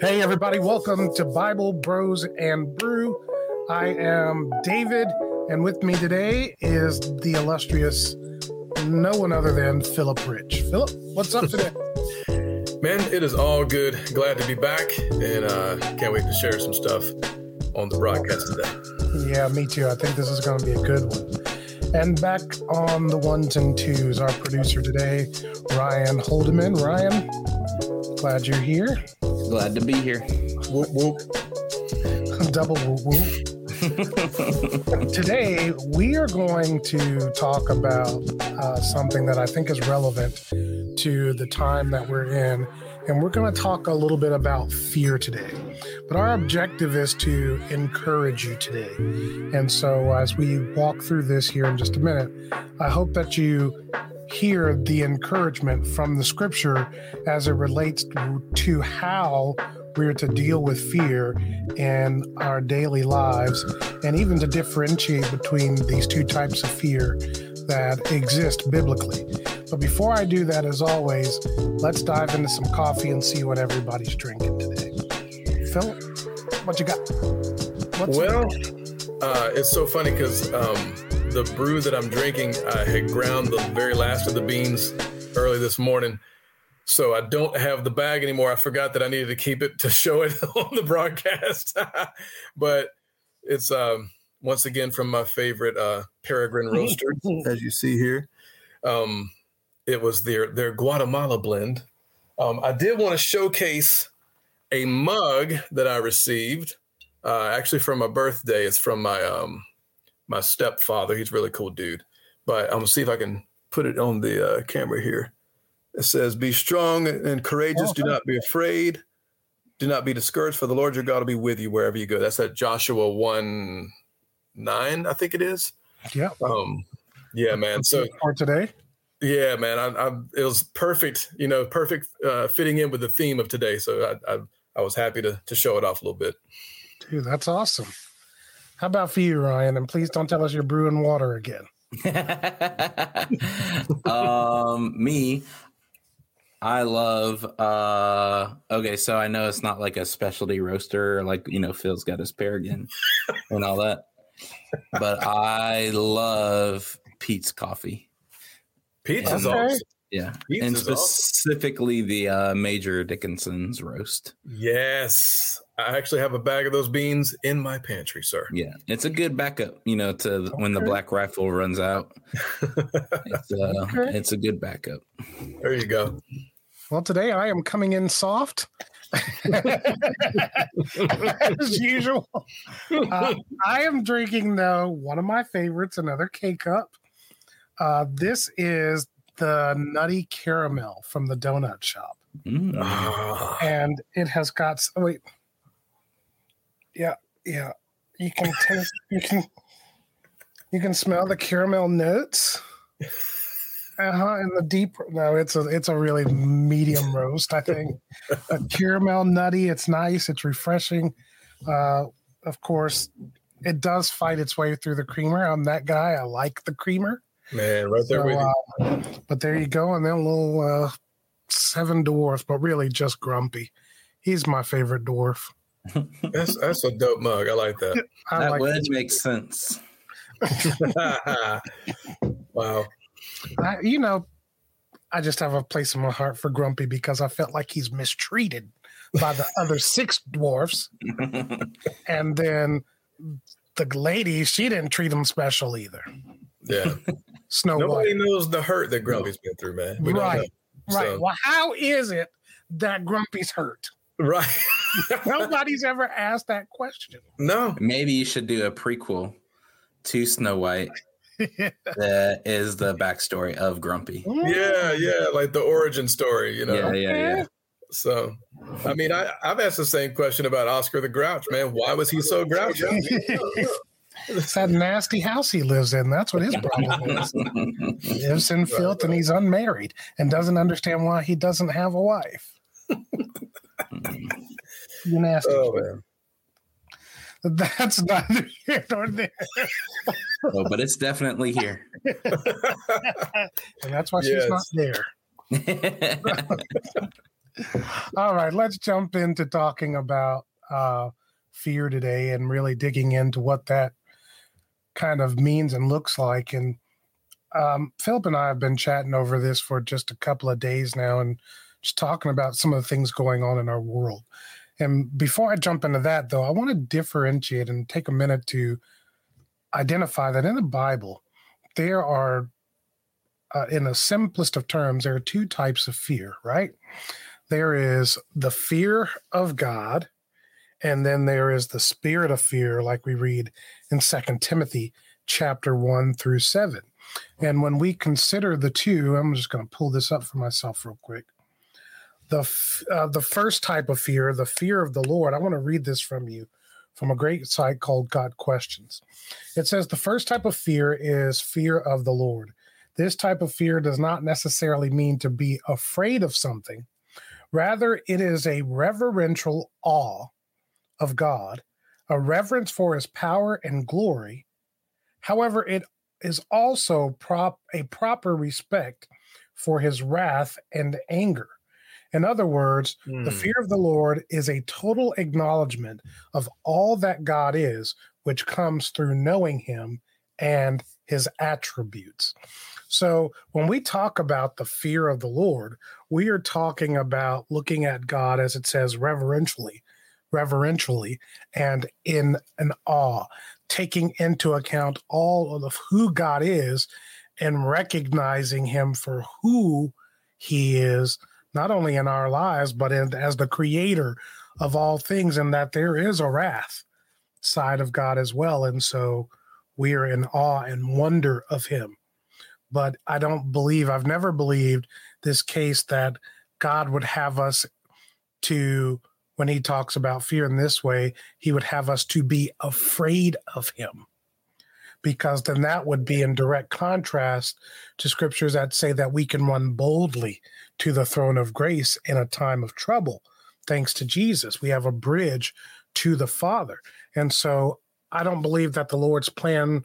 Hey, everybody, welcome to Bible Bros and Brew. I am David, and with me today is the illustrious no one other than Philip Rich. Philip, what's up today? Man, it is all good. Glad to be back, and uh, can't wait to share some stuff on the broadcast today. Yeah, me too. I think this is going to be a good one. And back on the ones and twos, our producer today, Ryan Holdeman. Ryan, glad you're here. Glad to be here. Whoop whoop. Double whoop whoop. Today, we are going to talk about uh, something that I think is relevant to the time that we're in. And we're going to talk a little bit about fear today. But our objective is to encourage you today. And so, as we walk through this here in just a minute, I hope that you hear the encouragement from the scripture as it relates to how we're to deal with fear in our daily lives and even to differentiate between these two types of fear that exist biblically. But before I do that, as always, let's dive into some coffee and see what everybody's drinking today. Phil, what you got? What's well, uh, it's so funny because um, the brew that I'm drinking, I had ground the very last of the beans early this morning. So I don't have the bag anymore. I forgot that I needed to keep it to show it on the broadcast. but it's um, once again from my favorite uh, Peregrine roaster, as you see here. Um, it was their their Guatemala blend. Um, I did want to showcase a mug that I received, uh, actually from my birthday. It's from my um, my stepfather. He's a really cool dude. But I'm gonna see if I can put it on the uh, camera here. It says, "Be strong and courageous. Do not be afraid. Do not be discouraged. For the Lord your God will be with you wherever you go." That's at Joshua one nine, I think it is. Yeah. Um, yeah, man. So for today. Yeah, man. I, I, it was perfect. You know, perfect uh, fitting in with the theme of today. So I, I, I was happy to to show it off a little bit. Dude, that's awesome. How about for you, Ryan? And please don't tell us you're brewing water again. um, me, I love. uh Okay, so I know it's not like a specialty roaster, like you know Phil's got his Peregrine and all that, but I love Peet's coffee. Peet's is awesome. Yeah, Peet's and specifically awesome. the uh, Major Dickason's roast. Yes, I actually have a bag of those beans in my pantry, sir. Yeah, it's a good backup, you know, to okay. when the black rifle runs out. it's, uh, okay. it's a good backup. There you go. Well, today I am coming in soft. as usual. Uh, I am drinking though one of my favorites, another K cup. Uh, this is the nutty caramel from the donut shop, mm. and it has got. Oh, wait, yeah, yeah. You can taste. you can. You can smell the caramel notes. Uh-huh, and the deep no, it's a it's a really medium roast, I think. a caramel nutty, it's nice, it's refreshing. Uh, of course, it does fight its way through the creamer. I'm that guy. I like the creamer. Man, right there so, with you. Uh, but there you go, and then a little uh, seven dwarf, but really just grumpy. He's my favorite dwarf. That's that's a dope mug. I like that. I that like would make sense. wow. I, you know, I just have a place in my heart for Grumpy because I felt like he's mistreated by the other six dwarfs. and then the lady, she didn't treat him special either. Yeah. Snow Nobody White. knows the hurt that Grumpy's been through, man. We right. Right. So. Well, how is it that Grumpy's hurt? Right. Nobody's ever asked that question. No. Maybe you should do a prequel to Snow White that is the backstory of Grumpy. Yeah, yeah, like the origin story, you know. Yeah, yeah, yeah. So, I mean, I, I've asked the same question about Oscar the Grouch, man. Why was he so grouchy? It's that nasty house he lives in. That's what his problem is. he lives in filth and he's unmarried and doesn't understand why he doesn't have a wife. Hmm. You nasty. Oh, man. That's neither here nor there. oh, but it's definitely here. and that's why yes. she's not there. All right, let's jump into talking about uh, fear today and really digging into what that kind of means and looks like. And um, Philip and I have been chatting over this for just a couple of days now and just talking about some of the things going on in our world. And before I jump into that, though, I want to differentiate and take a minute to identify that in the Bible, there are, uh, in the simplest of terms, there are two types of fear, right? There is the fear of God, and then there is the spirit of fear, like we read in Second Timothy chapter 1 through 7. And when we consider the two, I'm just going to pull this up for myself real quick the uh, the first type of fear, the fear of the Lord. I want to read this from you from a great site called Got Questions. It says the first type of fear is fear of the Lord. This type of fear does not necessarily mean to be afraid of something. Rather, it is a reverential awe of God, a reverence for his power and glory. However, it is also prop a proper respect for his wrath and anger. In other words, mm. the hmm. fear of the Lord is a total acknowledgement of all that God is, which comes through knowing him and his attributes. So when we talk about the fear of the Lord, we are talking about looking at God as it says reverentially, reverentially, and in an awe, taking into account all of who God is and recognizing him for who he is not only in our lives, but in, as the creator of all things, and that there is a wrath side of God as well. And so we are in awe and wonder of him. But I don't believe, I've never believed this case that God would have us to, when he talks about fear in this way, he would have us to be afraid of him because then that would be in direct contrast to scriptures that say that we can run boldly to the throne of grace in a time of trouble. Thanks to Jesus, we have a bridge to the Father. And so I don't believe that the Lord's plan,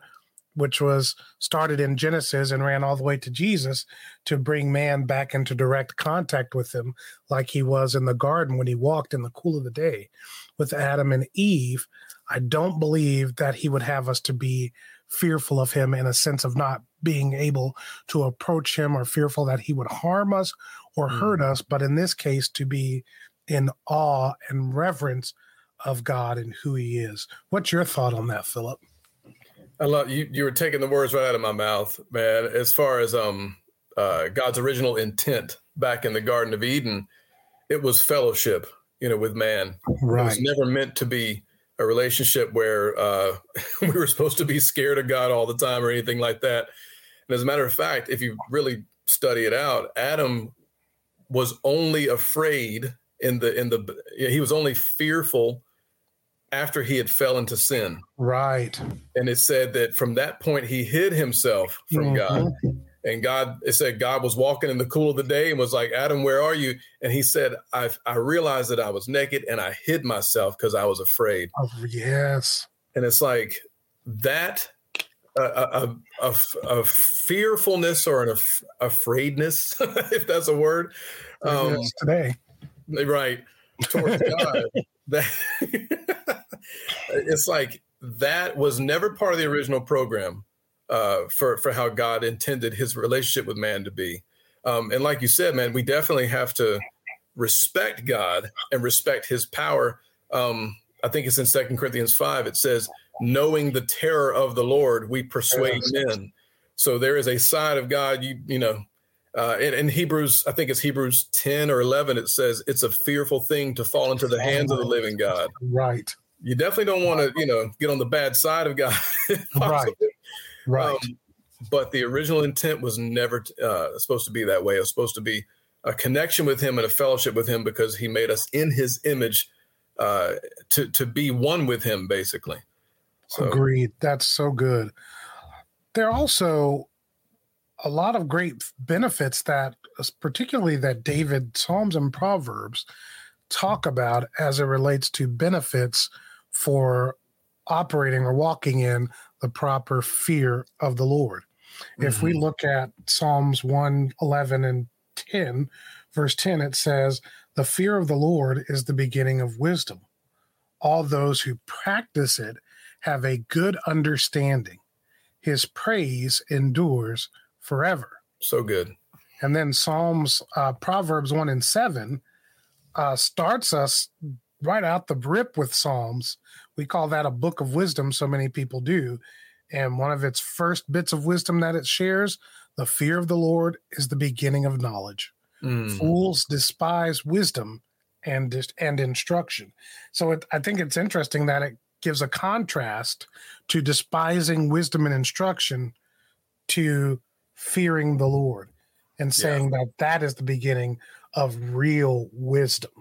which was started in Genesis and ran all the way to Jesus, to bring man back into direct contact with him, like he was in the garden when he walked in the cool of the day with Adam and Eve. I don't believe that he would have us to be fearful of him in a sense of not being able to approach him or fearful that he would harm us or mm. hurt us, but in this case, to be in awe and reverence of God and who he is. What's your thought on that, Philip? I love you. You were taking the words right out of my mouth, man. As far as um, uh, God's original intent back in the Garden of Eden, it was fellowship, you know, with man. Right. It was never meant to be a relationship where uh, we were supposed to be scared of God all the time or anything like that. And as a matter of fact, if you really study it out, Adam was only afraid in the in the he was only fearful after he had fell into sin. Right. And it said that from that point he hid himself from mm-hmm. God. And God, it said God was walking in the cool of the day and was like, Adam, where are you? And he said, I, I realized that I was naked and I hid myself because I was afraid. Oh, yes. And it's like that, a, a, a, a fearfulness or an af- afraidness, if that's a word. Um, today. Right. Towards God. that it's like that was never part of the original program uh, for for how God intended His relationship with man to be. Um, and like you said, man, we definitely have to respect God and respect His power. Um, I think it's in Second Corinthians five. It says, "Knowing the terror of the Lord, we persuade men." So there is a side of God. You you know, uh, in, in, Hebrews, I think it's Hebrews ten or eleven. It says it's a fearful thing to fall into the hands of the living God. Right. You definitely don't want to, you know, get on the bad side of God. right. Right. Um, but the original intent was never uh, supposed to be that way. It was supposed to be a connection with Him and a fellowship with Him because He made us in His image uh, to to be one with Him, basically. So. Agreed. That's so good. There are also a lot of great benefits that, particularly that David Psalms and Proverbs talk about as it relates to benefits for operating or walking in the proper fear of the Lord. Mm-hmm. If we mm-hmm. look at Psalms 111 and 10, verse 10, it says, The fear of the Lord is the beginning of wisdom. All those who practice it have a good understanding. His praise endures forever. So good. And then Psalms, uh, Proverbs 1 and 7 uh, starts us right out the rip with Psalms. We call that a book of wisdom, so many people do. And one of its first bits of wisdom that it shares the fear of the Lord is the beginning of knowledge. Mm. Fools despise wisdom and and instruction. So it, I think it's interesting that it gives a contrast to despising wisdom and instruction to fearing the Lord and saying yeah. that that is the beginning of real wisdom.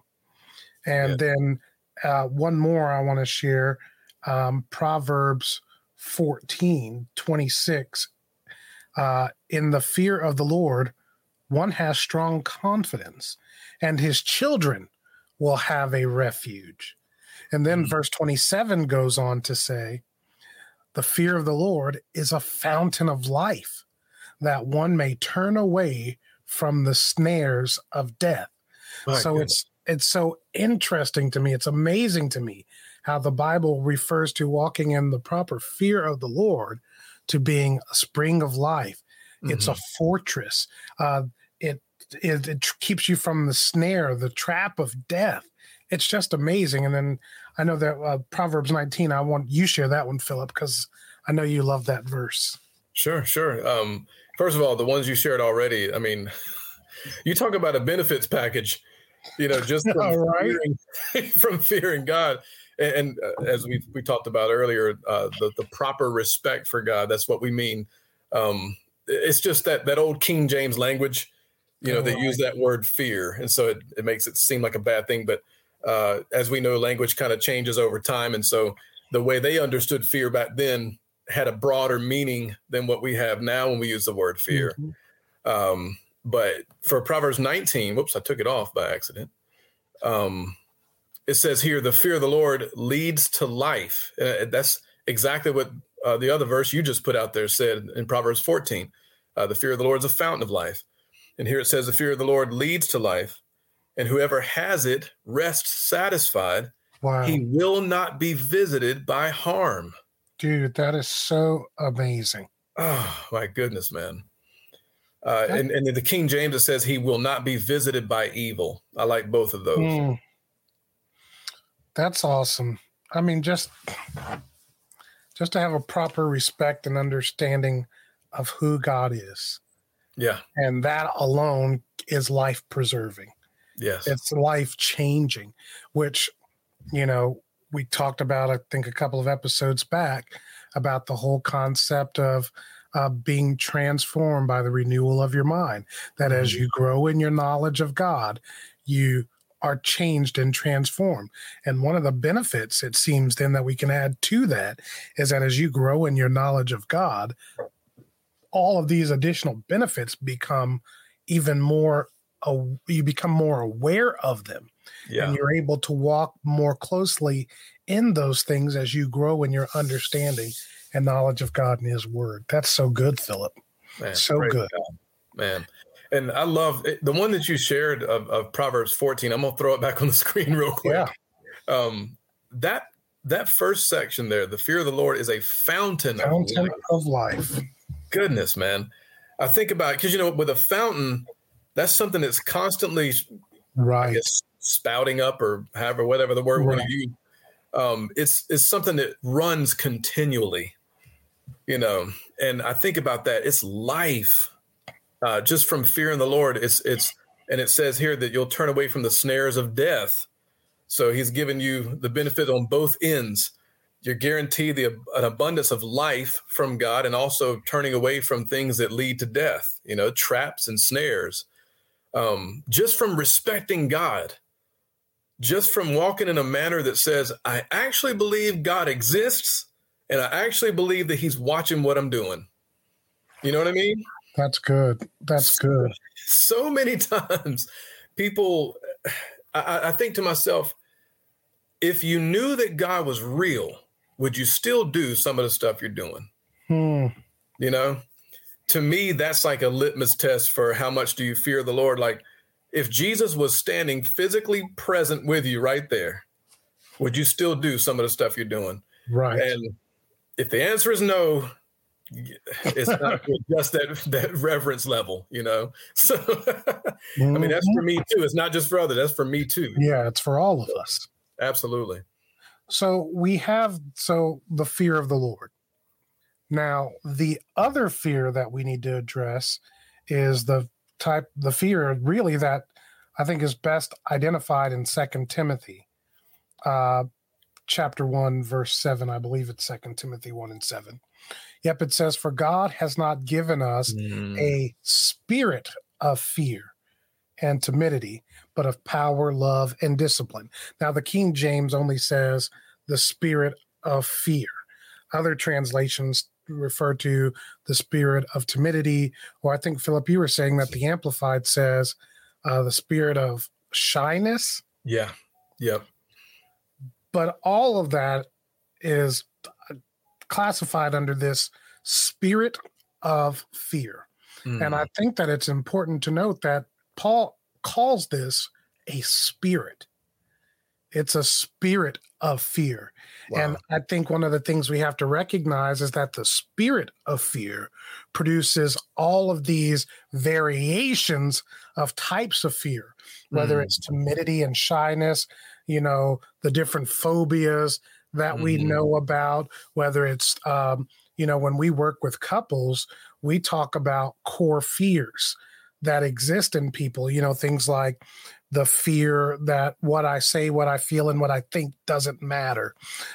And yeah. then uh, one more I want to share um, Proverbs 14 26. Uh, in the fear of the Lord, one has strong confidence, and his children will have a refuge. And then mm-hmm. verse 27 goes on to say, The fear of the Lord is a fountain of life, that one may turn away from the snares of death. My so goodness. it's it's so interesting to me. It's amazing to me how the Bible refers to walking in the proper fear of the Lord to being a spring of life. Mm-hmm. It's a mm-hmm. fortress. Uh, it, it it keeps you from the snare, the trap of death. It's just amazing. And then I know that uh, Proverbs 19. I want you share that one, Philip, because I know you love that verse. Sure, sure. Um, first of all, the ones you shared already. I mean, you talk about a benefits package you know, just from, right. fearing, from fearing God. And, and uh, as we we talked about earlier, uh, the the proper respect for God. That's what we mean. Um, it's just that that old King James language, you know, oh, they right. use that word fear, and so it, it makes it seem like a bad thing. But uh, as we know, language kind of changes over time, and so the way they understood fear back then had a broader meaning than what we have now when we use the word fear. Mm-hmm. Um, but for Proverbs 19, whoops, I took it off by accident. Um, it says here, the fear of the Lord leads to life. Uh, that's exactly what uh, the other verse you just put out there said in Proverbs 14. Uh, the fear of the Lord is a fountain of life. And here it says, the fear of the Lord leads to life, and whoever has it rests satisfied. Wow. He will not be visited by harm. Dude, that is so amazing. Oh, my goodness, man. Uh, and, and in the King James, it says he will not be visited by evil. I like both of those. Mm. That's awesome. I mean, just just to have a proper respect and understanding of who God is. Yeah. And that alone is life preserving. Yes. It's life changing, which, you know, we talked about, I think, a couple of episodes back about the whole concept of uh, being transformed by the renewal of your mind. That mm-hmm. as you grow in your knowledge of God, you are changed and transformed. And one of the benefits, it seems, then that we can add to that is that as you grow in your knowledge of God, all of these additional benefits become even more, uh, you become more aware of them. Yeah. And you're able to walk more closely in those things as you grow in your understanding and knowledge of God and His Word. That's so good, Philip. Man, so good, God, man. And I love it, the one that you shared of, of, Proverbs 14. I'm gonna throw it back on the screen real quick. Yeah. Um, that that first section there, the fear of the Lord is a fountain, fountain of life. Of life. Goodness, man. I think about because you know, with a fountain, that's something that's constantly right guess, spouting up or however, whatever the word right. we're going to use. Um, it's it's something that runs continually you know and i think about that it's life uh, just from fear in the lord it's it's and it says here that you'll turn away from the snares of death. So he's given you the benefit on both ends. You're guaranteed the an abundance of life from god and also turning away from things that lead to death you know traps and snares. Um, just from respecting god just from walking in a manner that says i actually believe god exists and I actually believe that he's watching what I'm doing. You know what I mean? That's good. That's so, good. So many times, people, I, I, think to myself, if you knew that God was real, would you still do some of the stuff you're doing? Hmm. You know, to me, that's like a litmus test for how much do you fear the Lord. Like, if Jesus was standing physically present with you right there, would you still do some of the stuff you're doing? Right. And if the answer is no, it's not just that that reverence level, you know. So, I mean, that's for me too. It's not just for others. That's for me too. Yeah, it's for all of us. Absolutely. So we have so the fear of the Lord. Now, the other fear that we need to address is the type the fear really that I think is best identified in Second Timothy, uh, chapter one, verse seven. I believe it's Second Timothy one and seven. Yep, it says, "For God has not given us mm. a spirit of fear and timidity, but of power, love, and discipline." Now, the King James only says the spirit of fear. Other translations refer to the spirit of timidity, or I think Philip, you were saying that the Amplified says uh, the spirit of shyness. Yeah. Yep. But all of that is uh, classified under this spirit of fear. Mm. And I think that it's important to note that Paul calls this a spirit. It's a spirit of fear. Wow. And I think one of the things we have to recognize is that the spirit of fear produces all of these variations of types of fear, whether mm. it's timidity and shyness, you know, the different phobias that mm. we mm-hmm. know about, whether it's, um, you know, when we work with couples, we talk about core fears that exist in people, you know, things like the fear that what I say, what I feel, and what I think doesn't matter,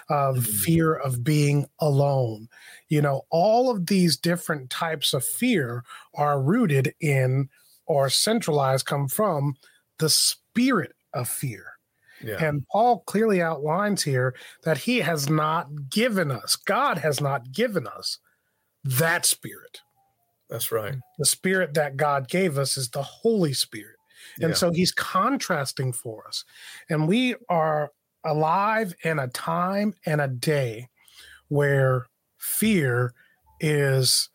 uh, mm-hmm. fear of being alone. You know, all of these different types of fear are rooted in or centralized, come from the spirit of fear. Yeah. And Paul clearly outlines here that he has not given us, God has not given us that spirit. That's right. The spirit that God gave us is the Holy Spirit. And yeah. so he's contrasting for us. And we are alive in a time and a day where fear is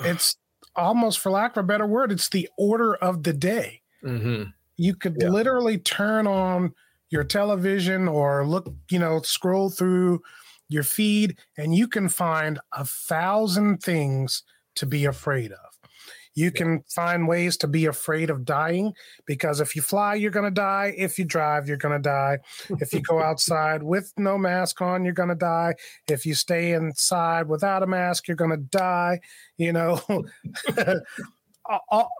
it's almost for lack of a better word it's the order of the day mm-hmm. You could yeah. literally turn on your television or look you know scroll through your feed and you can find a thousand things to be afraid of you can find ways to be afraid of dying because if you fly, you're going to die. If you drive, you're going to die. If you go outside with no mask on, you're going to die. If you stay inside without a mask, you're going to die. You know,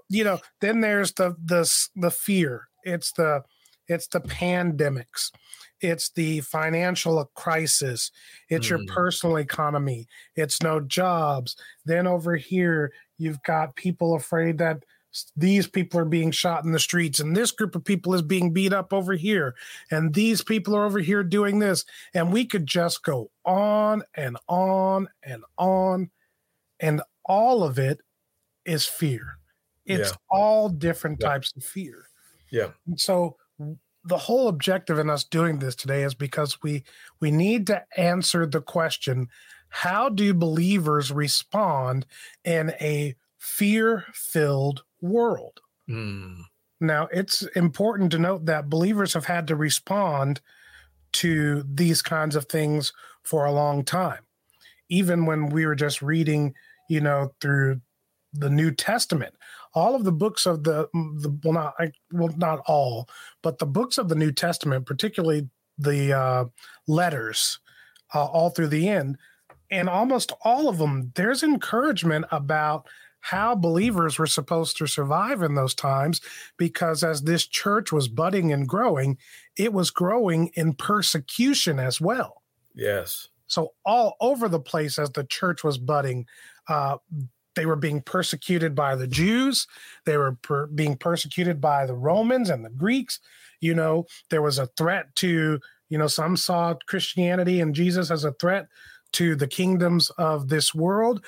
you know. Then there's the the the fear. It's the it's the pandemics it's the financial crisis it's mm. your personal economy it's no jobs then over here You've got people afraid that these people are being shot in the streets and this group of people is being beat up over here and these people are over here doing this and we could just go on and on and on and all of it is fear it's yeah. all different yeah. types of fear yeah and so the whole objective in us doing this today is because we we need to answer the question how do believers respond in a fear filled world? Mm. Now, it's important to note that believers have had to respond to these kinds of things for a long time. Even when we were just reading, you know, through the New Testament, all of the books of the, the well, not I, well, not all, but the books of the New Testament, particularly the uh, letters, uh, all through the end, and almost all of them, there's encouragement about how believers were supposed to survive in those times because as this church was budding and growing, it was growing in persecution as well. Yes. So, all over the place as the church was budding, uh, they were being persecuted by the Jews, they were per- being persecuted by the Romans and the Greeks. You know, there was a threat to, you know, some saw Christianity and Jesus as a threat to the kingdoms of this world.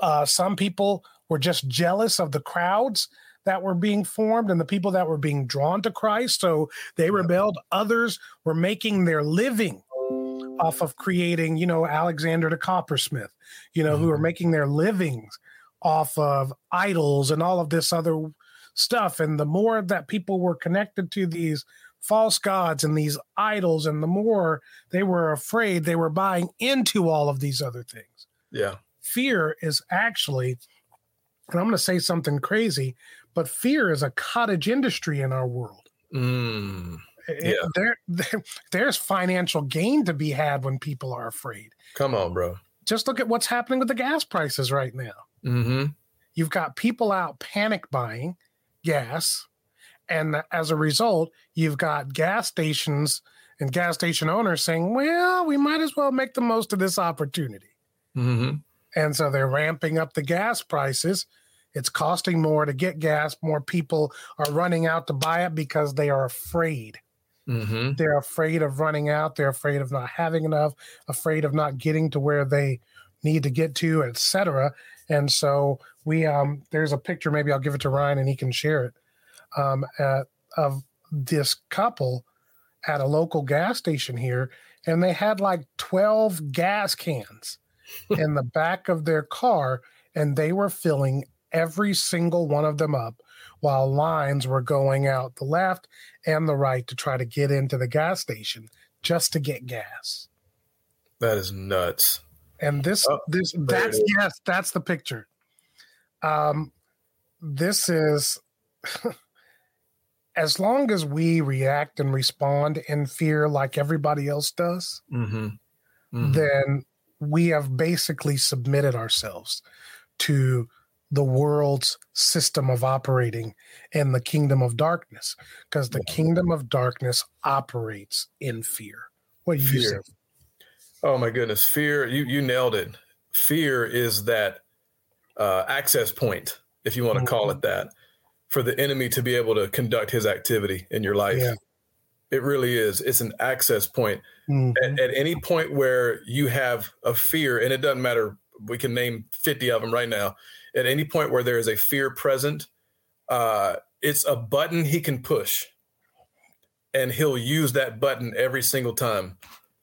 Uh, some people were just jealous of the crowds that were being formed and the people that were being drawn to Christ. So they rebelled. Others were making their living off of creating, you know, Alexander the coppersmith, you know, mm-hmm. who are making their livings off of idols and all of this other stuff. And the more that people were connected to these false gods and these idols, and the more they were afraid, they were buying into all of these other things. Yeah. Fear is actually, and I'm going to say something crazy, but fear is a cottage industry in our world. Mm, yeah. There, there's financial gain to be had when people are afraid. Come on, bro. Just look at what's happening with the gas prices right now. Mm-hmm. You've got people out panic buying gas. And as a result, you've got gas stations and gas station owners saying, well, we might as well make the most of this opportunity. Mm-hmm. And so they're ramping up the gas prices. It's costing more to get gas. More people are running out to buy it because they are afraid. Mm-hmm. They're afraid of running out. They're afraid of not having enough, afraid of not getting to where they need to get to, etc. And so we um there's a picture, maybe I'll give it to Ryan and he can share it. Um at, of this couple at a local gas station here, and they had like 12 gas cans in the back of their car, and they were filling every single one of them up while lines were going out the left and the right to try to get into the gas station just to get gas. That is nuts. And this oh, this that's yes, that's the picture. Um this is as long as we react and respond in fear like everybody else does, mm-hmm. Mm-hmm. then we have basically submitted ourselves to the world's system of operating in the kingdom of darkness because the kingdom of darkness operates in fear. What do you fear. say? Oh my goodness, fear! You you nailed it. Fear is that uh, access point, if you want to mm-hmm. call it that, for the enemy to be able to conduct his activity in your life. Yeah. It really is. It's an access point. Mm-hmm. At, at any point where you have a fear, and it doesn't matter, we can name 50 of them right now. At any point where there is a fear present, uh, it's a button he can push, and he'll use that button every single time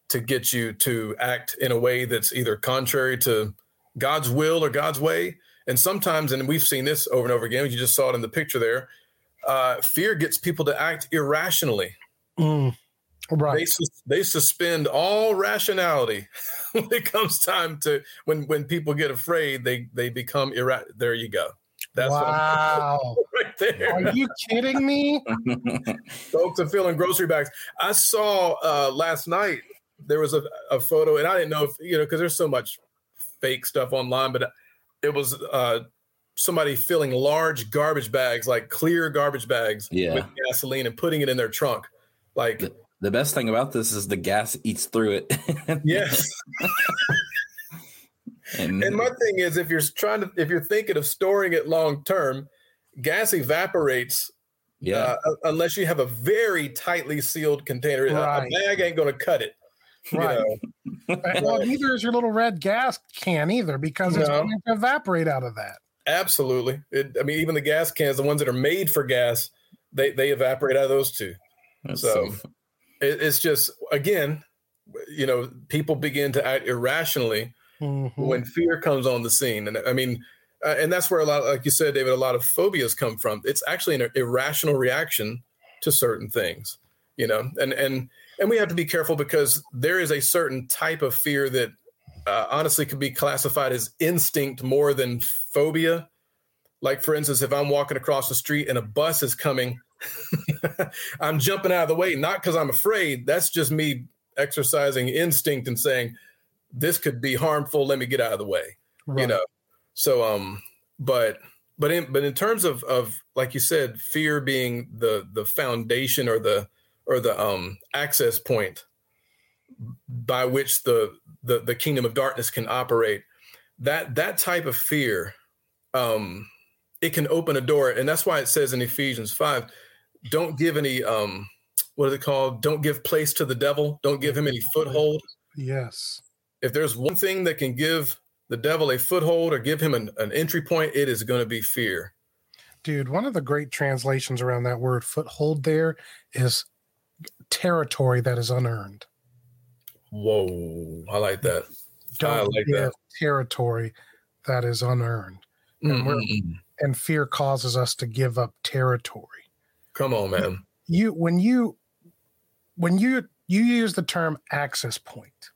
to get you to act in a way that's either contrary to God's will or God's way. And sometimes, and we've seen this over and over again, you just saw it in the picture there, uh, fear gets people to act irrationally. Mm, right. They, they suspend all rationality when it comes time to when when people get afraid, they they become irra. There you go. That's wow. right there. Are you kidding me? Folks are filling grocery bags. I saw uh, last night there was a, a photo, and I didn't know if you know because there's so much fake stuff online, but it was uh, somebody filling large garbage bags, like clear garbage bags, yeah. with gasoline and putting it in their trunk. Like the, the best thing about this is the gas eats through it. yes. and, and my thing is, if you're trying to, if you're thinking of storing it long term, gas evaporates yeah. Uh, unless you have a very tightly sealed container. Right. A bag ain't going to cut it. Right. You know? well, neither is your little red gas can either because no. it's going to evaporate out of that. Absolutely. It, I mean, even the gas cans, the ones that are made for gas, they they evaporate out of those too. That's so, so it, it's just again, you know, people begin to act irrationally mm-hmm. when fear comes on the scene, and I mean. Uh, and that's where a lot, like you said, David, a lot of phobias come from. It's actually an irrational reaction to certain things, you know, and and and we have to be careful because there is a certain type of fear that uh, honestly could be classified as instinct more than phobia. Like, for instance, if I'm walking across the street and a bus is coming, I'm jumping out of the way, not because I'm afraid. That's just me exercising instinct and saying, this could be harmful. Let me get out of the way. Right. You know? So, um, but, but in, but in terms of, of, like you said, fear being the, the foundation or the, or the um, access point by which the, the the kingdom of darkness can operate that that type of fear um it can open a door. And that's why it says in ephesians 5 don't give any um what is it called? Don't give place to the devil. Don't give him any foothold. Yes. If there's one thing that can give the devil a foothold or give him an, an entry point it is going to be fear. Dude one of the great translations around that word foothold there is territory that is unearned. Whoa, I like that. Don't I like that. territory that is unearned. and, mm-hmm. and fear causes us to give up territory. Come on, man. You when you when you you use the term access point,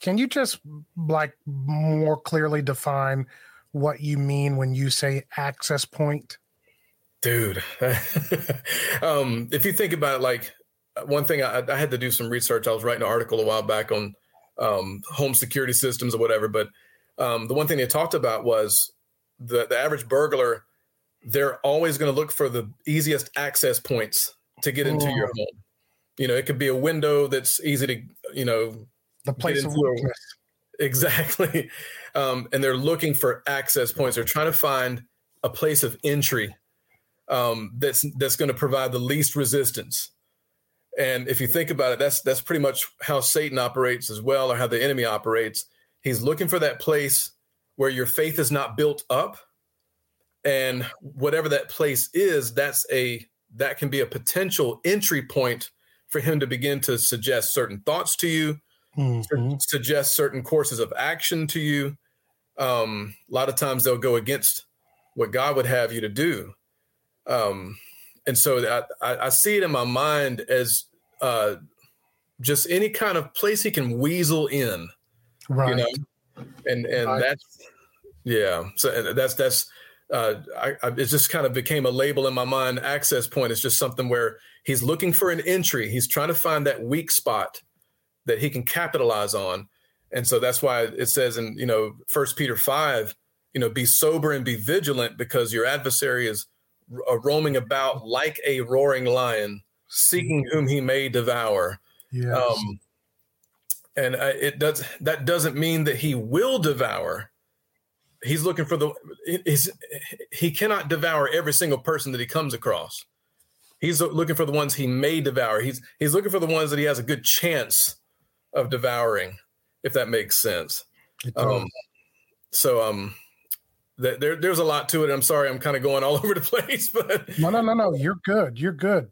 can you just like more clearly define what you mean when you say access point? Dude, um, if you think about it, like one thing I, I, had to do some research. I was writing an article a while back on um, home security systems or whatever, but um, the one thing they talked about was the the average burglar. They're always going to look for the easiest access points to get into oh. your home. You know, it could be a window that's easy to, you know, the place of weakness. Exactly. Um, and they're looking for access points. They're trying to find a place of entry um, that's that's going to provide the least resistance. And if you think about it, that's that's pretty much how Satan operates as well, or how the enemy operates. He's looking for that place where your faith is not built up, and whatever that place is, that's a that can be a potential entry point for him to begin to suggest certain thoughts to you, mm-hmm. suggest certain courses of action to you. Um, a lot of times they'll go against what God would have you to do. Um, and so I, I, I, see it in my mind as uh, just any kind of place he can weasel in, right? You know? And and right. that's yeah. So that's that's uh, I, I, it just kind of became a label in my mind. Access point is just something where he's looking for an entry. He's trying to find that weak spot that he can capitalize on, and so that's why it says in you know First Peter five, you know, be sober and be vigilant because your adversary is uh, roaming about like a roaring lion, seeking mm-hmm. whom he may devour. Yes. Um, and uh, it does that doesn't mean that he will devour. He's looking for the he's, he cannot devour every single person that he comes across. He's looking for the ones he may devour. He's he's looking for the ones that he has a good chance of devouring, if that makes sense. Um, so um there, there's a lot to it. I'm sorry, I'm kind of going all over the place, but no, no, no, no. You're good. You're good,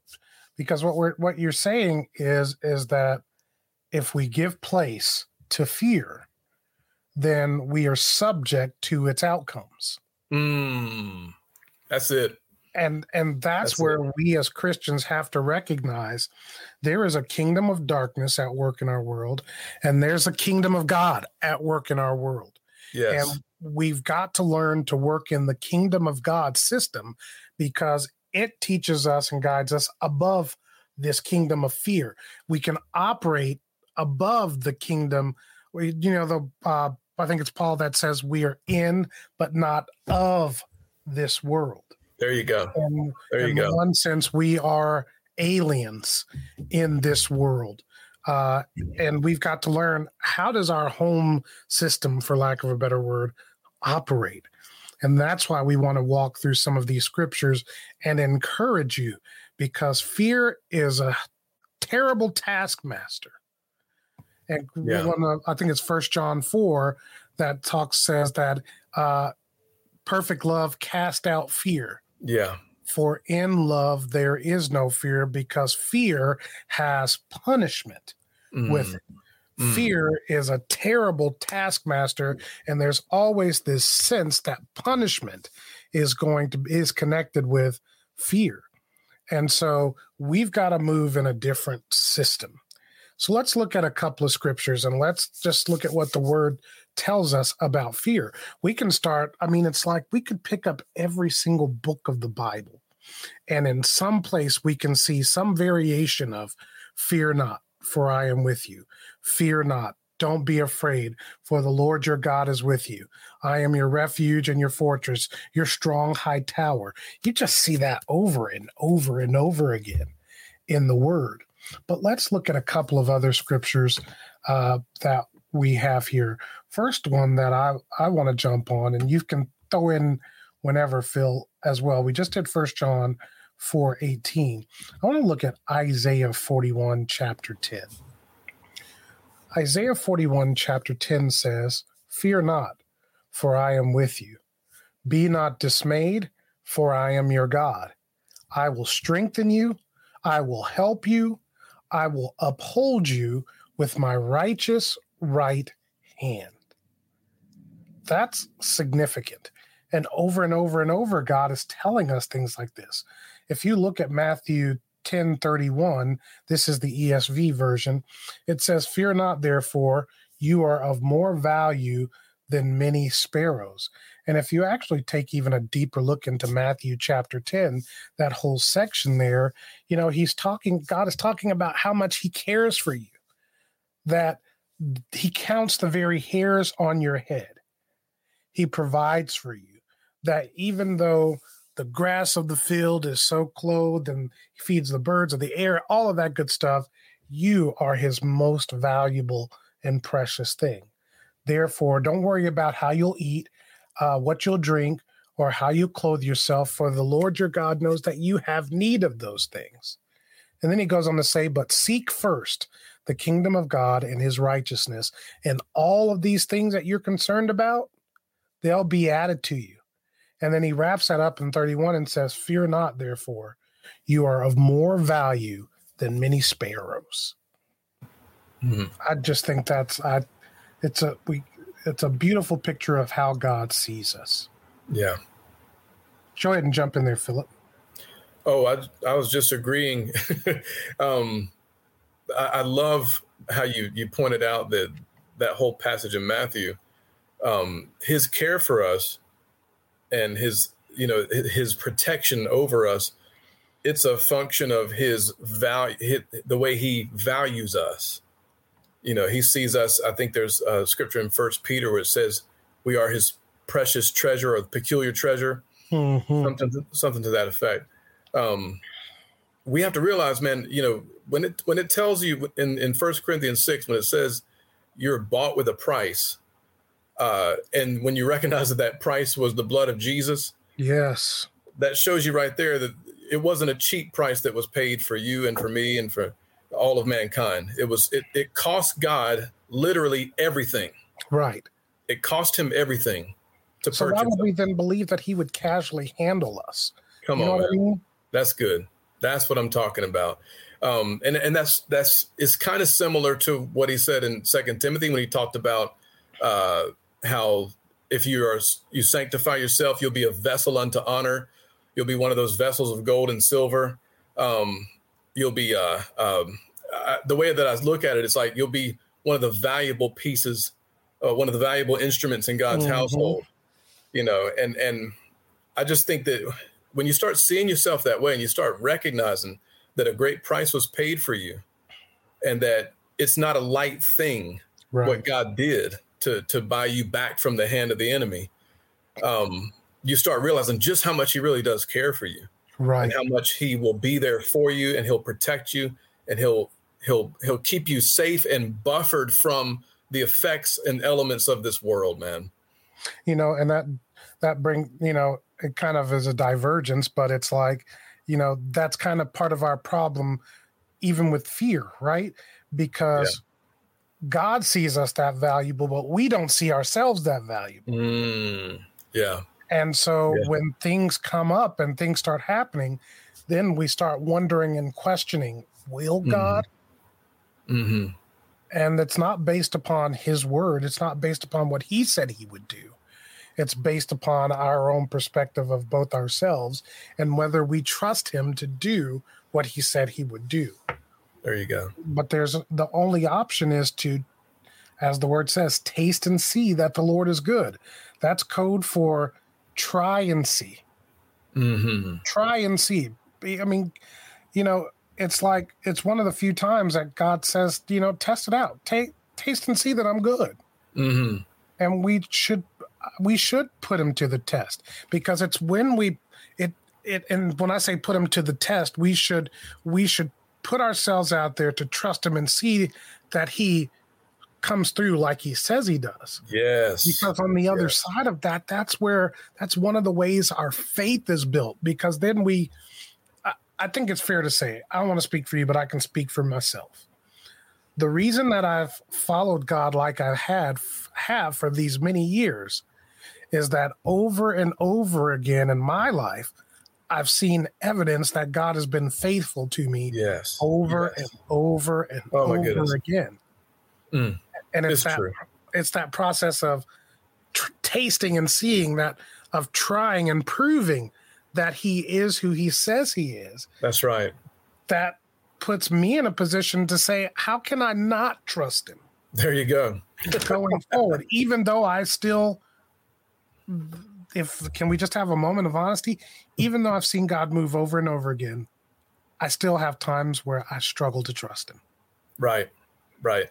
because what we're what you're saying is is that if we give place to fear, then we are subject to its outcomes. Mm, that's it. And and that's, that's where it. we as Christians have to recognize there is a kingdom of darkness at work in our world, and there's a kingdom of God at work in our world. Yes. And we've got to learn to work in the kingdom of God system because it teaches us and guides us above this kingdom of fear. We can operate above the kingdom. We, you know, the uh, I think it's Paul that says we are in, but not of this world. There you go. And there you in go. one sense, we are aliens in this world. Uh, and we've got to learn how does our home system, for lack of a better word, operate. And that's why we want to walk through some of these scriptures and encourage you because fear is a terrible taskmaster. And yeah. I think it's First John 4 that talks says that uh, perfect love cast out fear. Yeah. For in love there is no fear because fear has punishment mm. with it. Mm. Fear is a terrible taskmaster, and there's always this sense that punishment is going to is connected with fear. And so we've got to move in a different system. So let's look at a couple of scriptures and let's just look at what the word tells us about fear. We can start, I mean, it's like we could pick up every single book of the Bible, and in some place we can see some variation of fear not, for I am with you. Fear not. Don't be afraid, for the Lord your God is with you. I am your refuge and your fortress, your strong high tower. You just see that over and over and over again in the word. But let's look at a couple of other scriptures uh, that we have here. First one that I, I want to jump on, and you can throw in whenever, Phil, as well. We just did First John 4 18. I want to look at Isaiah 41, chapter 10. Isaiah 41, chapter 10 says, Fear not, for I am with you. Be not dismayed, for I am your God. I will strengthen you. I will help you. I will uphold you with my righteous right hand. That's significant. And over and over and over, God is telling us things like this. If you look at Matthew 10 31, this is the ESV version, it says, Fear not, therefore, you are of more value than many sparrows. And if you actually take even a deeper look into Matthew chapter 10, that whole section there, you know, he's talking, God is talking about how much he cares for you, that he counts the very hairs on your head. He provides for you, that even though the grass of the field is so clothed and he feeds the birds of the air, all of that good stuff, you are his most valuable and precious thing. Therefore, don't worry about how you'll eat, uh, what you'll drink, or how you clothe yourself, for the Lord your God knows that you have need of those things. And then he goes on to say, But seek first the kingdom of God and his righteousness, and all of these things that you're concerned about, they'll be added to you. And then he wraps that up in 31 and says, Fear not, therefore, you are of more value than many sparrows. Mm-hmm. I just think that's I it's a we it's a beautiful picture of how God sees us. Yeah. Go ahead and jump in there, Philip. Oh, I I was just agreeing. um, I, I, love how you you pointed out that that whole passage in Matthew, um, his care for us, and his you know his protection over us. It's a function of his value, the way he values us you know, he sees us. I think there's a scripture in First Peter where it says we are his precious treasure or peculiar treasure, mm-hmm. something to, something to that effect. Um, we have to realize, man, you know, when it when it tells you in in First Corinthians six when it says you're bought with a price, uh, and when you recognize that that price was the blood of Jesus, yes, that shows you right there that it wasn't a cheap price that was paid for you and for me and for all of mankind. It was it, it cost God literally everything. Right. It cost him everything to so purchase. why would we then believe that he would casually handle us? Come you on. I mean? That's good. That's what I'm talking about. Um, and and that's that's it's kind of similar to what he said in Second Timothy when he talked about uh, how if you are you sanctify yourself, you'll be a vessel unto honor. You'll be one of those vessels of gold and silver. Um, you'll be uh, um, uh, the way that I look at it, it's like you'll be one of the valuable pieces, uh, one of the valuable instruments in God's mm-hmm. household. You know, and and I just think that when you start seeing yourself that way and you start recognizing that a great price was paid for you, and that it's not a light thing right. what God did to to buy you back from the hand of the enemy, um, you start realizing just how much He really does care for you right. and how much he will be there for you and he'll protect you and he'll he'll he'll keep you safe and buffered from the effects and elements of this world man. You know and that that bring you know it kind of is a divergence but it's like you know that's kind of part of our problem even with fear right? Because yeah. God sees us that valuable but we don't see ourselves that valuable mm, yeah and so yeah. when things come up and things start happening, then we start wondering and questioning, will mm-hmm. God? Mm-hmm. And it's not based upon his word. It's not based upon what he said he would do. It's based upon our own perspective of both ourselves and whether we trust him to do what he said he would do. There you go. But there's the only option is to, as the word says, taste and see that the Lord is good. That's code for try and see. Mm-hmm. Try and see. I mean, you know, it's like it's one of the few times that God says, you know, test it out, take taste and see that I'm good. Mm-hmm. And we should we should put him to the test because it's when we it it and when I say put him to the test, we should we should put ourselves out there to trust him and see that he comes through like he says he does. Yes. Because on the other yes. side of that, that's where that's one of the ways our faith is built. Because then we, I, I think it's fair to say, I don't want to speak for you, but I can speak for myself. The reason that I've followed God like I had have for these many years is that over and over again in my life, I've seen evidence that God has been faithful to me. Yes. Over yes. and over and oh over again. Mm and it's, it's that true. it's that process of tr- tasting and seeing that of trying and proving that he is who he says he is. That's right. That puts me in a position to say, how can I not trust him? There you go. going forward, even though I still, if can we just have a moment of honesty? Even though I've seen God move over and over again, I still have times where I struggle to trust him. Right, right.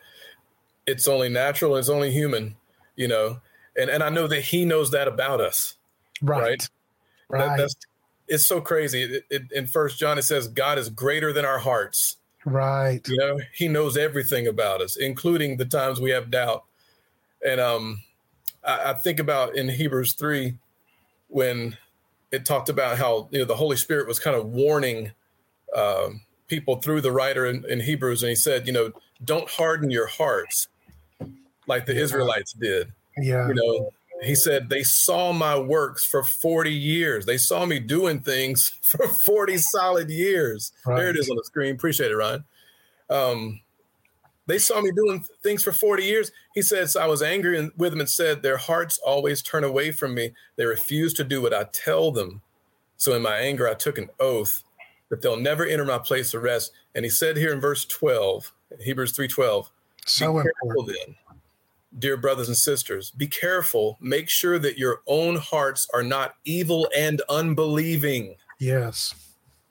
It's only natural. It's only human, you know. And and I know that He knows that about us. Right. Right. right. That, that's it's so crazy. It, it, in First John, it says God is greater than our hearts. Right. You know, He knows everything about us, including the times we have doubt. And um, I, I think about in Hebrews three when it talked about how you know the Holy Spirit was kind of warning um, people through the writer in, in, Hebrews, and he said, you know, don't harden your hearts like the yeah. Israelites did. Yeah. You know, he said they saw my works for 40 years. They saw me doing things for 40 solid years. Right. There it is on the screen. Appreciate it, Ryan. Um, they saw me doing things for 40 years. He said, so I was angry with them and said, Their hearts always turn away from me. They refuse to do what I tell them. So in my anger, I took an oath that they'll never enter my place of rest. And he said here in verse 12, Hebrews 3:12, so be careful then, dear brothers and sisters, be careful, make sure that your own hearts are not evil and unbelieving. Yes.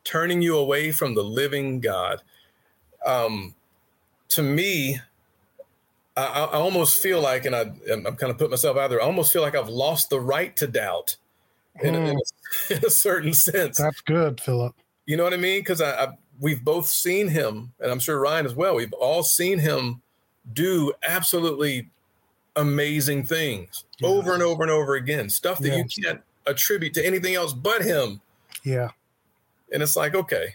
Turning you away from the living God. Um, to me, I, I, almost feel like, and I, am kind of putting myself out there, I almost feel like I've lost the right to doubt in, in, a, hmm. in a, certain sense. That's good, Philip. You know what I mean? Because I, I, we've both seen him, and I'm sure Ryan as well. We've all seen him do absolutely amazing things yes. over and over and over again. Stuff that yes. you can't attribute to anything else but him. Yeah. And it's like, okay,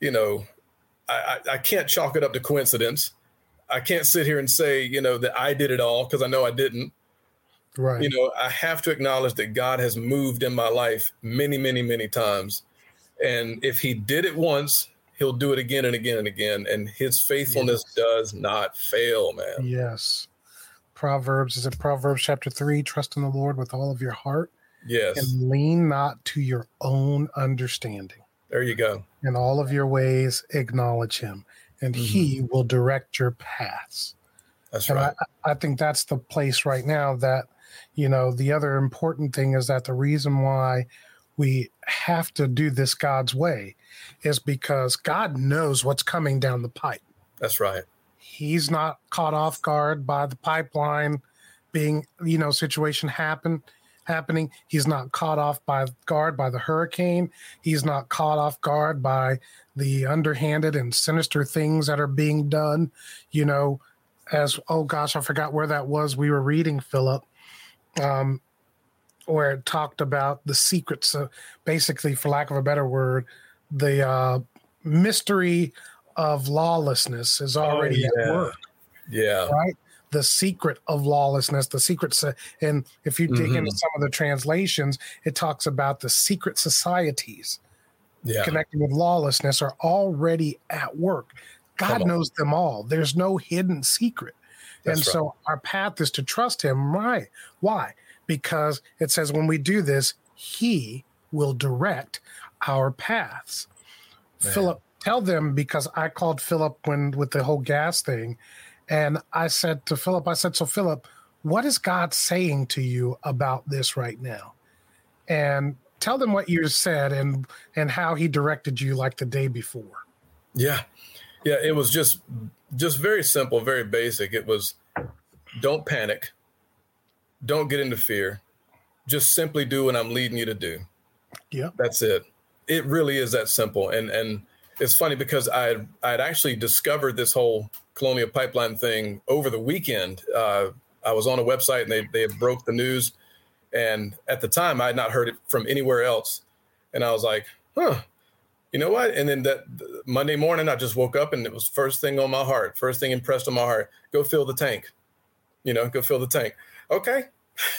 you know, I, I, can't chalk it up to coincidence. I can't sit here and say, you know, that I did it all because I know I didn't. Right. You know, I have to acknowledge that God has moved in my life many, many, many times. And if he did it once, he'll do it again and again and again. And his faithfulness yes. does not fail, man. Yes. Proverbs, is it Proverbs chapter three? Trust in the Lord with all of your heart. Yes. And lean not to your own understanding. There you go. In all of your ways, acknowledge him, and mm-hmm. he will direct your paths. That's and right. I, I think that's the place right now that, you know, the other important thing is that the reason why we have to do this God's way is because God knows what's coming down the pipe. That's right. He's not caught off guard by the pipeline being, you know, situation happen happening. He's not caught off by guard by the hurricane. He's not caught off guard by the underhanded and sinister things that are being done. You know, as oh gosh, I forgot where that was. We were reading Philip, um, where it talked about the secrets. Of, basically, for lack of a better word, the uh, mystery of lawlessness is already oh, yeah. at work. Yeah. Right the secret of lawlessness, the secrets. And if you dig mm-hmm. into some of the translations, it talks about the secret societies yeah. connected with lawlessness are already at work. God knows them all. There's no hidden secret. That's and right. so our path is to trust him. Why? Why? Because it says when we do this, he will direct our paths. Man. Philip, tell them because I called Philip when with the whole gas thing and I said to Philip, I said, So, Philip, what is God saying to you about this right now? And tell them what you said and and how he directed you like the day before. Yeah. Yeah, it was just just very simple, very basic. It was don't panic. Don't get into fear. Just simply do what I'm leading you to do. Yeah. That's it. It really is that simple. And and it's funny because I I had actually discovered this whole Colonial Pipeline thing over the weekend. Uh, I was on a website and they they broke the news, and at the time I had not heard it from anywhere else, and I was like, huh, you know what? And then that Monday morning I just woke up and it was first thing on my heart, first thing impressed on my heart, go fill the tank, you know, go fill the tank. Okay.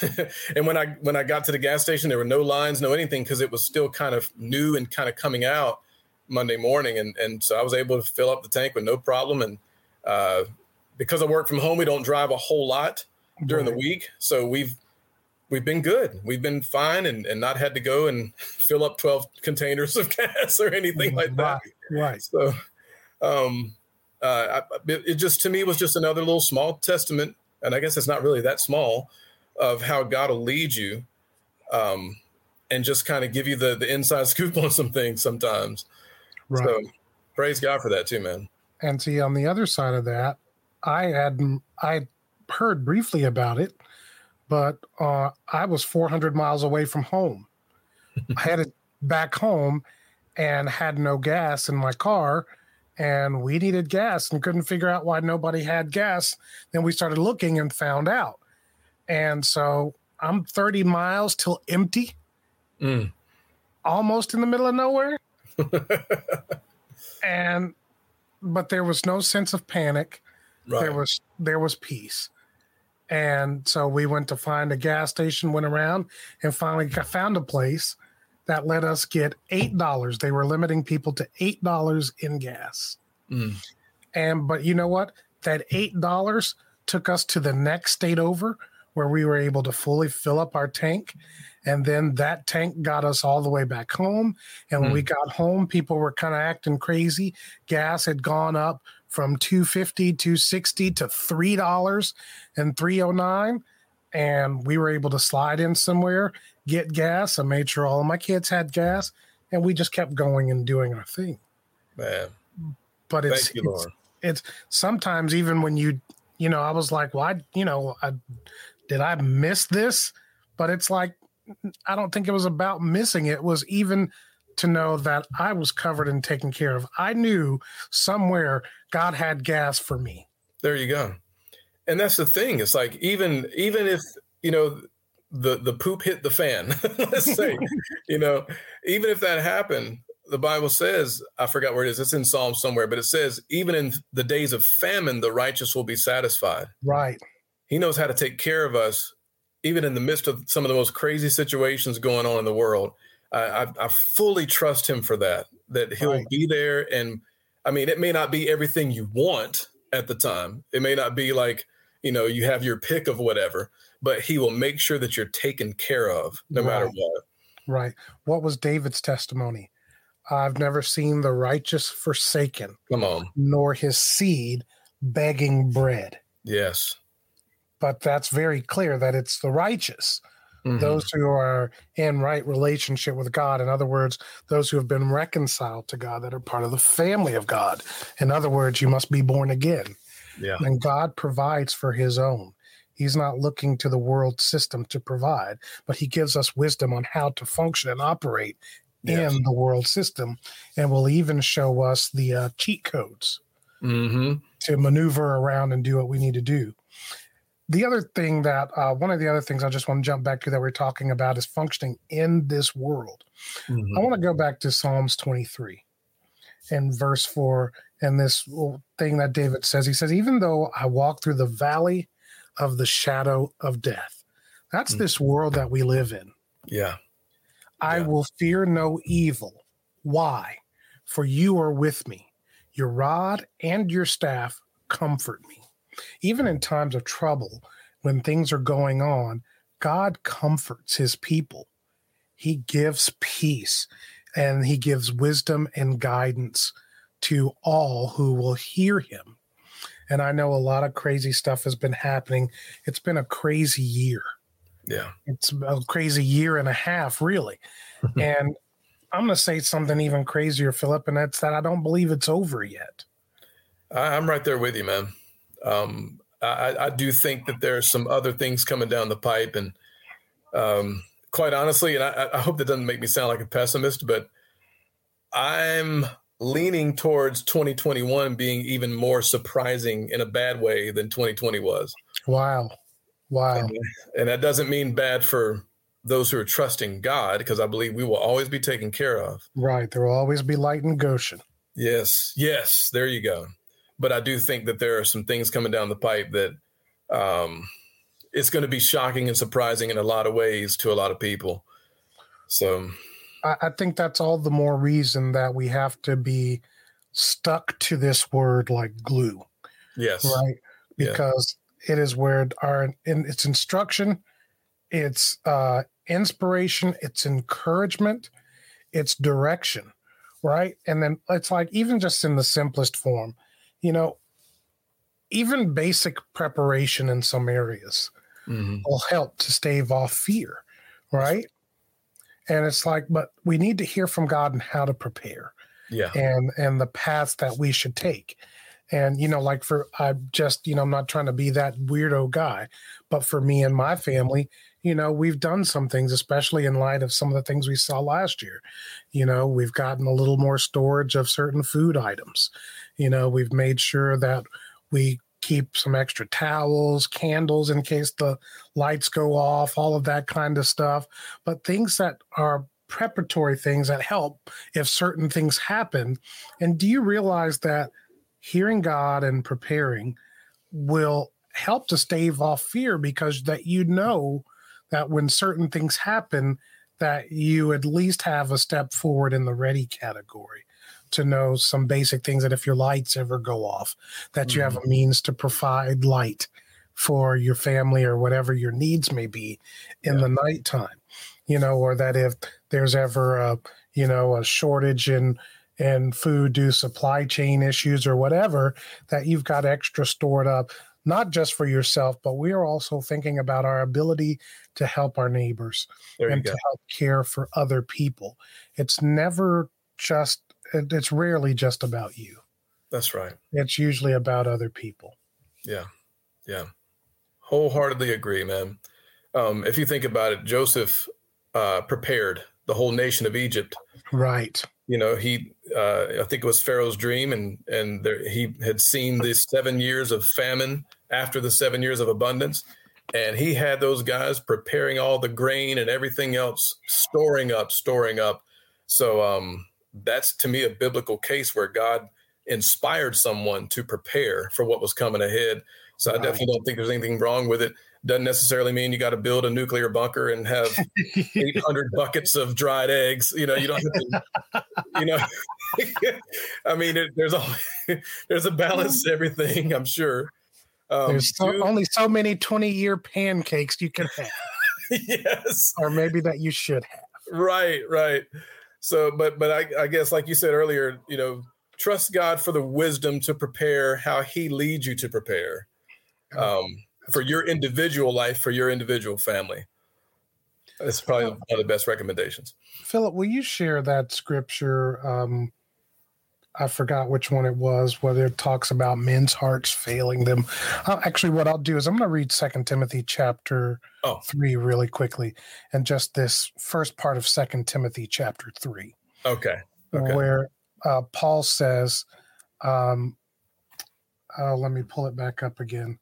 and when I when I got to the gas station, there were no lines, no anything because it was still kind of new and kind of coming out Monday morning, and and so I was able to fill up the tank with no problem. And uh, because I work from home, we don't drive a whole lot during the week, so we've we've been good. We've been fine and, and not had to go and fill up 12 containers of gas or anything like that. Right. So, um, uh, it, it just to me was just another little small testament, and I guess it's not really that small, of how God will lead you, um, and just kind of give you the the inside scoop on some things sometimes. Right. So, praise God for that too, man. And see, on the other side of that, I had I heard briefly about it, but uh, I was 400 miles away from home. I had headed back home and had no gas in my car, and we needed gas and couldn't figure out why nobody had gas. Then we started looking and found out. And so I'm 30 miles till empty, mm. almost in the middle of nowhere. and but there was no sense of panic. Right. There was there was peace. And so we went to find a gas station, went around, and finally found a place that let us get eight dollars. They were limiting people to eight dollars in gas. Mm. And but you know what? That eight dollars took us to the next state over where we were able to fully fill up our tank. And then that tank got us all the way back home. And when mm. we got home, people were kind of acting crazy. Gas had gone up from 250 260 to three dollars and 309 and we were able to slide in somewhere get gas. I made sure all of my kids had gas. And we just kept going and doing our thing. Man. But it's you, it's, it's, sometimes even when you you know i was like well I, you know I, did i miss this? But it's like i don't think it was about missing it was even to know that I was covered and taken care of. I knew somewhere God had gas for me. There you go. And that's the thing. It's like even even if you know the the poop hit the fan, let's say, you know, even if that happened, the Bible says, I forgot where it is, it's in Psalm somewhere, but it says, even in the days of famine, the righteous will be satisfied. Right. He knows how to take care of us, even in the midst of some of the most crazy situations going on in the world. I, I, fully trust him for that. That he'll right. be there, and I mean, it may not be everything you want at the time. It may not be like you know you have your pick of whatever, but he will make sure that you're taken care of no right. matter what. Right. What was David's testimony? I've never seen the righteous forsaken. Come on. Nor his seed begging bread. Yes. But that's very clear that it's the righteous mm-hmm. those who are in right relationship with God. In other words, those who have been reconciled to God, that are part of the family of God. In other words, you must be born again. Yeah. And God provides for his own. He's not looking to the world system to provide, but he gives us wisdom on how to function and operate yes. in the world system and will even show us the uh, cheat codes mm-hmm. to maneuver around and do what we need to do the other thing that uh, one of the other things I just want to jump back to that we're talking about is functioning in this world. Mm-hmm. I want to go back to Psalms 23 and verse 4 and this thing that David says. He says, Even though I walk through the valley of the shadow of death, that's mm-hmm. this world that we live in. Yeah. I yeah. will fear no evil. Why? For you are with me. Your rod and your staff comfort me even in times of trouble, when things are going on, God comforts his people. He gives peace and he gives wisdom and guidance to all who will hear him. And I know a lot of crazy stuff has been happening. It's been a crazy year. Yeah. It's a crazy year and a half, really. and I'm going to say something even crazier, Philip, and that's that I don't believe it's over yet. I'm right there with you, man. Um, I, I, do think that there are some other things coming down the pipe, and um, quite honestly, and I, I hope that doesn't make me sound like a pessimist, but I'm leaning towards 2021 being even more surprising in a bad way than 2020 was. Wow. Wow. And, and, that doesn't mean bad for those who are trusting God, because I believe we will always be taken care of. Right. There will always be light in Goshen. Yes. Yes. There you go but I do think that there are some things coming down the pipe that um, it's going to be shocking and surprising in a lot of ways to a lot of people. So I, I think that's all the more reason that we have to be stuck to this word like glue. Yes. Right. Because yeah. it is where our in its instruction it's uh, inspiration, it's encouragement, it's direction, right? And then it's like even just in the simplest form, you know, even basic preparation in some areas mm-hmm. will help to stave off fear, right? And it's like, but we need to hear from God and how to prepare. Yeah. And and the paths that we should take. And you know, like for I just, you know, I'm not trying to be that weirdo guy, but for me and my family, you know, we've done some things, especially in light of some of the things we saw last year. You know, we've gotten a little more storage of certain food items. You know, we've made sure that we keep some extra towels, candles in case the lights go off, all of that kind of stuff. But things that are preparatory things that help if certain things happen. And do you realize that hearing God and preparing will help to stave off fear because that you know that when certain things happen that you at least have a step forward in the ready category to know some basic things that if your lights ever go off, that mm-hmm. you have mm-hmm. a means to provide light for your family or whatever your needs may be in yeah. the nighttime, you know, or that if there's ever a, you know, a shortage in in food due supply chain issues or whatever, that you've got extra stored up, not just for yourself, but we are also thinking about our ability to help our neighbors and go. to help care for other people. It's never just it, it's rarely just about you. That's right. It's usually about other people. Yeah. Yeah. Wholeheartedly agree, man. Um, if you think about it, Joseph uh, prepared the whole nation of Egypt. Right. You know, he, uh, I think it was Pharaoh's dream, and and there, he had seen these seven years of famine after the seven years of abundance, and he had those guys preparing all the grain and everything else, storing up, storing up. So, um, that's to me a biblical case where God inspired someone to prepare for what was coming ahead. So right. I definitely don't think there's anything wrong with it. Doesn't necessarily mean you got to build a nuclear bunker and have 800 buckets of dried eggs. You know, you don't have to, you know, I mean, it, there's a, there's a balance to everything, I'm sure. Um, there's so, only so many 20 year pancakes you can have. yes. Or maybe that you should have. Right, right. So, but but I, I guess like you said earlier, you know, trust God for the wisdom to prepare how He leads you to prepare um, for your individual life, for your individual family. That's probably one of the best recommendations. Philip, will you share that scripture? Um, I forgot which one it was, whether it talks about men's hearts failing them. Uh, actually, what I'll do is I'm going to read Second Timothy chapter oh. three really quickly, and just this first part of Second Timothy chapter three. Okay. okay. Where uh, Paul says, um, uh, "Let me pull it back up again."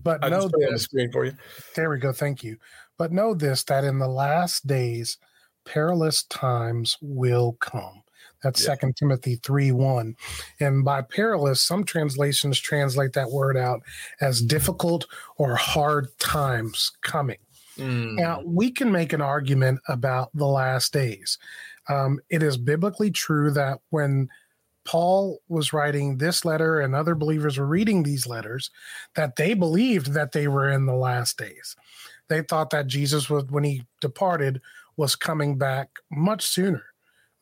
But I know this. The screen for you. There we go. Thank you. But know this: that in the last days, perilous times will come. That's Second yeah. Timothy 3 1. And by perilous, some translations translate that word out as difficult or hard times coming. Mm. Now, we can make an argument about the last days. Um, it is biblically true that when Paul was writing this letter and other believers were reading these letters, that they believed that they were in the last days. They thought that Jesus was, when he departed, was coming back much sooner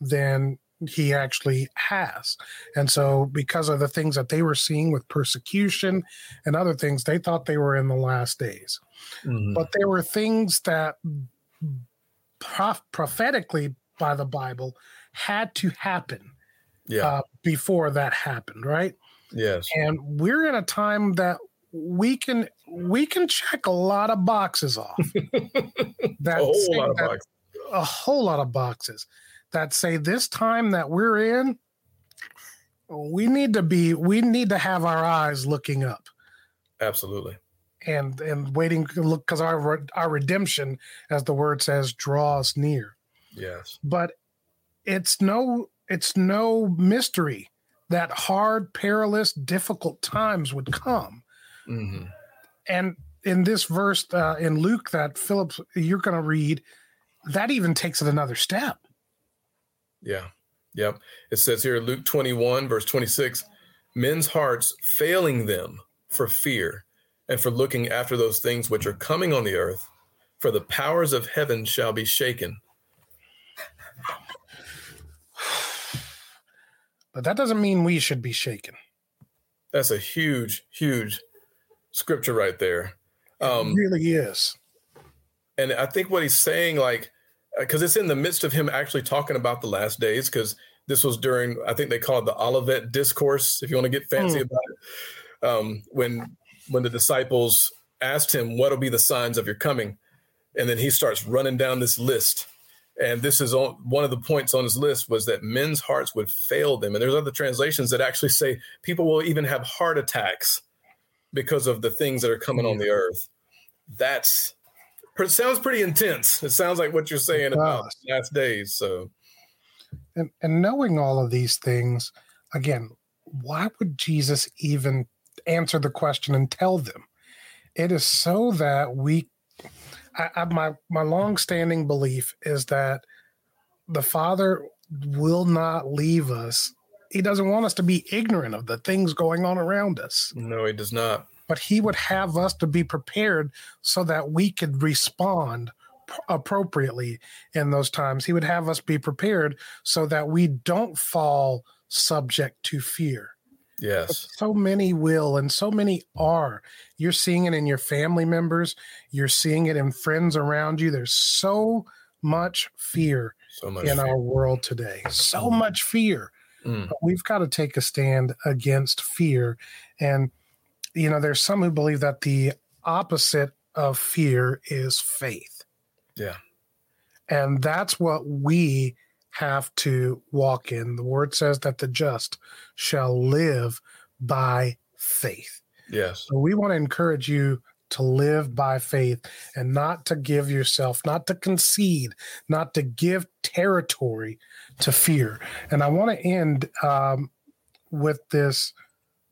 than he actually has. And so, because of the things that they were seeing with persecution and other things, they thought they were in the last days. Mm-hmm. But there were things that prof- prophetically by the Bible had to happen yeah. uh, before that happened, right? Yes. And we're in a time that we can we can check a lot of boxes off. that a whole lot of boxes. A whole lot of boxes that say this time that we're in, we need to be we need to have our eyes looking up. Absolutely. And and waiting look because our our redemption, as the word says, draws near. Yes. But it's no it's no mystery that hard, perilous, difficult times would come. Mm-hmm. And in this verse uh, in Luke that Philip you're going to read, that even takes it another step. Yeah. Yep. It says here, Luke 21, verse 26 men's hearts failing them for fear and for looking after those things which are coming on the earth, for the powers of heaven shall be shaken. But that doesn't mean we should be shaken. That's a huge, huge scripture right there. Um, it really is. And I think what he's saying, like, because uh, it's in the midst of him actually talking about the last days, because this was during, I think they call it the Olivet Discourse, if you want to get fancy mm. about it. Um, when when the disciples asked him, "What'll be the signs of your coming?" and then he starts running down this list, and this is on, one of the points on his list was that men's hearts would fail them, and there's other translations that actually say people will even have heart attacks because of the things that are coming on the earth. That's it sounds pretty intense. It sounds like what you're saying about last days. So, and, and knowing all of these things, again, why would Jesus even answer the question and tell them? It is so that we. I, I, my my long-standing belief is that the Father will not leave us. He doesn't want us to be ignorant of the things going on around us. No, he does not but he would have us to be prepared so that we could respond appropriately in those times. He would have us be prepared so that we don't fall subject to fear. Yes. But so many will and so many are. You're seeing it in your family members, you're seeing it in friends around you. There's so much fear so much in fear. our world today. So much fear. Mm. we've got to take a stand against fear and you know, there's some who believe that the opposite of fear is faith. Yeah. And that's what we have to walk in. The word says that the just shall live by faith. Yes. So we want to encourage you to live by faith and not to give yourself, not to concede, not to give territory to fear. And I want to end um, with this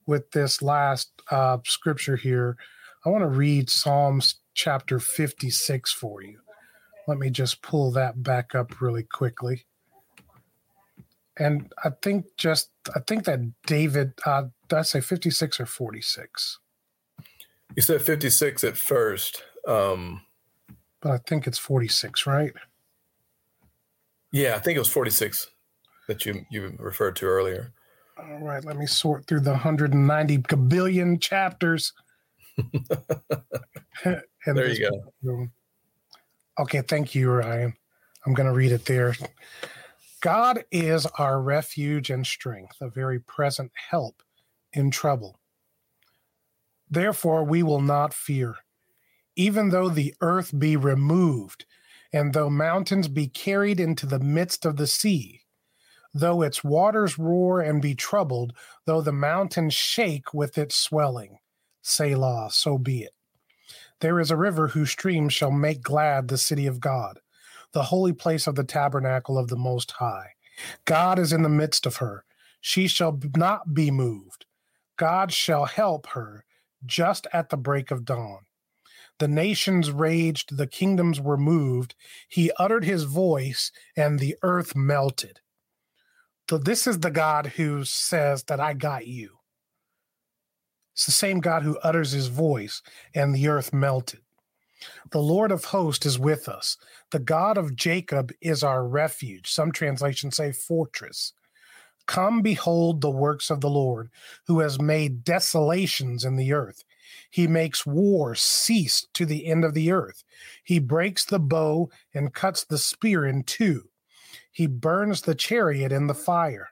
with this last uh, scripture here, I want to read Psalms chapter 56 for you. Let me just pull that back up really quickly. And I think just, I think that David, uh, did I say 56 or 46? You said 56 at first. Um, but I think it's 46, right? Yeah, I think it was 46 that you you referred to earlier. All right, let me sort through the 190 billion chapters. there you go. Okay, thank you, Ryan. I'm going to read it there. God is our refuge and strength, a very present help in trouble. Therefore, we will not fear, even though the earth be removed, and though mountains be carried into the midst of the sea though its waters roar and be troubled, though the mountains shake with its swelling. Selah, so be it. There is a river whose streams shall make glad the city of God, the holy place of the tabernacle of the Most High. God is in the midst of her. She shall not be moved. God shall help her just at the break of dawn. The nations raged, the kingdoms were moved. He uttered his voice, and the earth melted. So this is the God who says that I got you. It's the same God who utters his voice and the earth melted. The Lord of hosts is with us. The God of Jacob is our refuge. Some translations say fortress. Come behold the works of the Lord, who has made desolations in the earth. He makes war cease to the end of the earth. He breaks the bow and cuts the spear in two. He burns the chariot in the fire.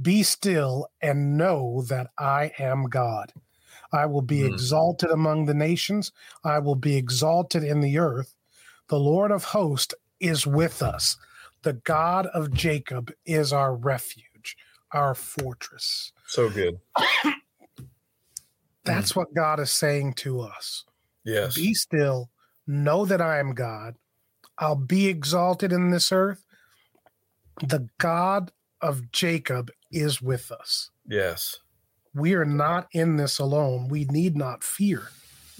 Be still and know that I am God. I will be mm. exalted among the nations. I will be exalted in the earth. The Lord of hosts is with us. The God of Jacob is our refuge, our fortress. So good. That's mm. what God is saying to us. Yes. Be still. Know that I am God. I'll be exalted in this earth the God of Jacob is with us. Yes. We are not in this alone. We need not fear.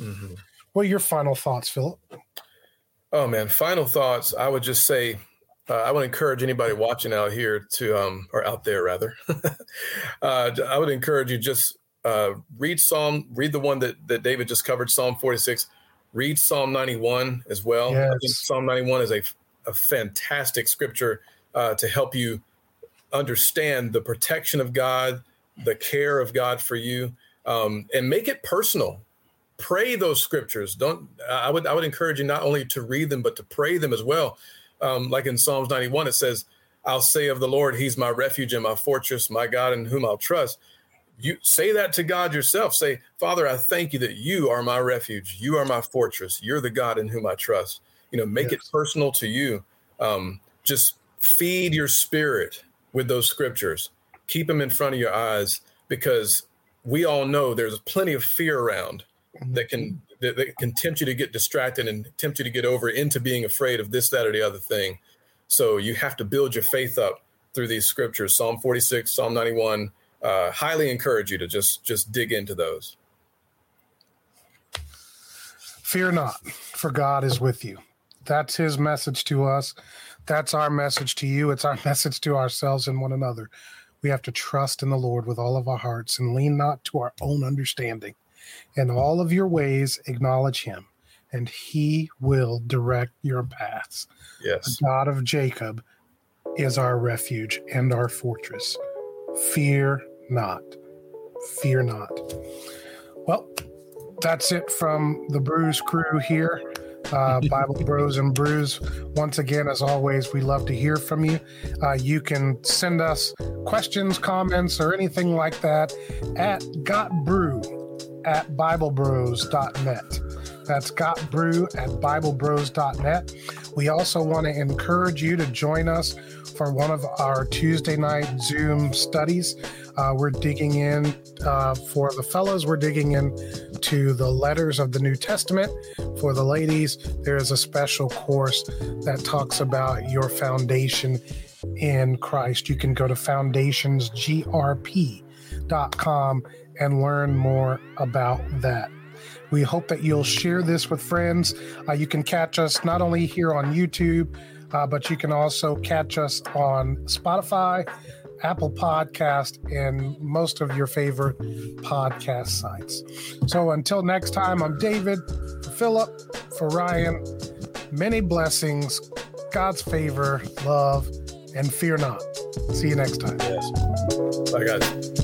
Mm-hmm. What are your final thoughts, Philip? Oh, man. Final thoughts. I would just say, uh, I would encourage anybody watching out here to, um, or out there rather, uh, I would encourage you just uh, read Psalm, read the one that, that David just covered, Psalm 46. read Psalm 91 as well. Yes. I think Psalm 91 is a, a fantastic scripture uh, to help you understand the protection of God, the care of God for you, um, and make it personal. Pray those scriptures. Don't. I would. I would encourage you not only to read them, but to pray them as well. Um, like in Psalms 91, it says, "I'll say of the Lord, He's my refuge and my fortress, my God in whom I'll trust." you say that to God yourself. Say, Father, I thank you that you are my refuge. You are my fortress. You're the God in whom I trust. You know, make yes. it personal to you. Um, just feed your spirit with those scriptures. Keep them in front of your eyes because we all know there's plenty of fear around mm-hmm. that can that, that can tempt you to get distracted and tempt you to get over into being afraid of this, that, or the other thing. So you have to build your faith up through these scriptures. Psalm 46, Psalm 91 uh, highly encourage you to just just dig into those. Fear not, for God is with you. That's His message to us. That's our message to you. It's our message to ourselves and one another. We have to trust in the Lord with all of our hearts and lean not to our own understanding. In all of your ways, acknowledge Him, and He will direct your paths. Yes. The God of Jacob is our refuge and our fortress. Fear not. Fear not. Well, that's it from the Brews crew here. Uh, Bible Bros and Brews. Once again, as always, we love to hear from you. Uh, you can send us questions, comments, or anything like that at gotbrew at biblebros.net. That's gotbrew at biblebros.net. We also want to encourage you to join us for one of our Tuesday night Zoom studies. Uh, we're digging in uh, for the fellows, we're digging in to the letters of the New Testament. For the ladies, there is a special course that talks about your foundation in Christ. You can go to foundationsgrp.com and learn more about that. We hope that you'll share this with friends. Uh, you can catch us not only here on YouTube, uh, but you can also catch us on Spotify, Apple Podcast, and most of your favorite podcast sites. So until next time, I'm David, for Philip, for Ryan. Many blessings, God's favor, love, and fear not. See you next time. Yes. Bye, guys.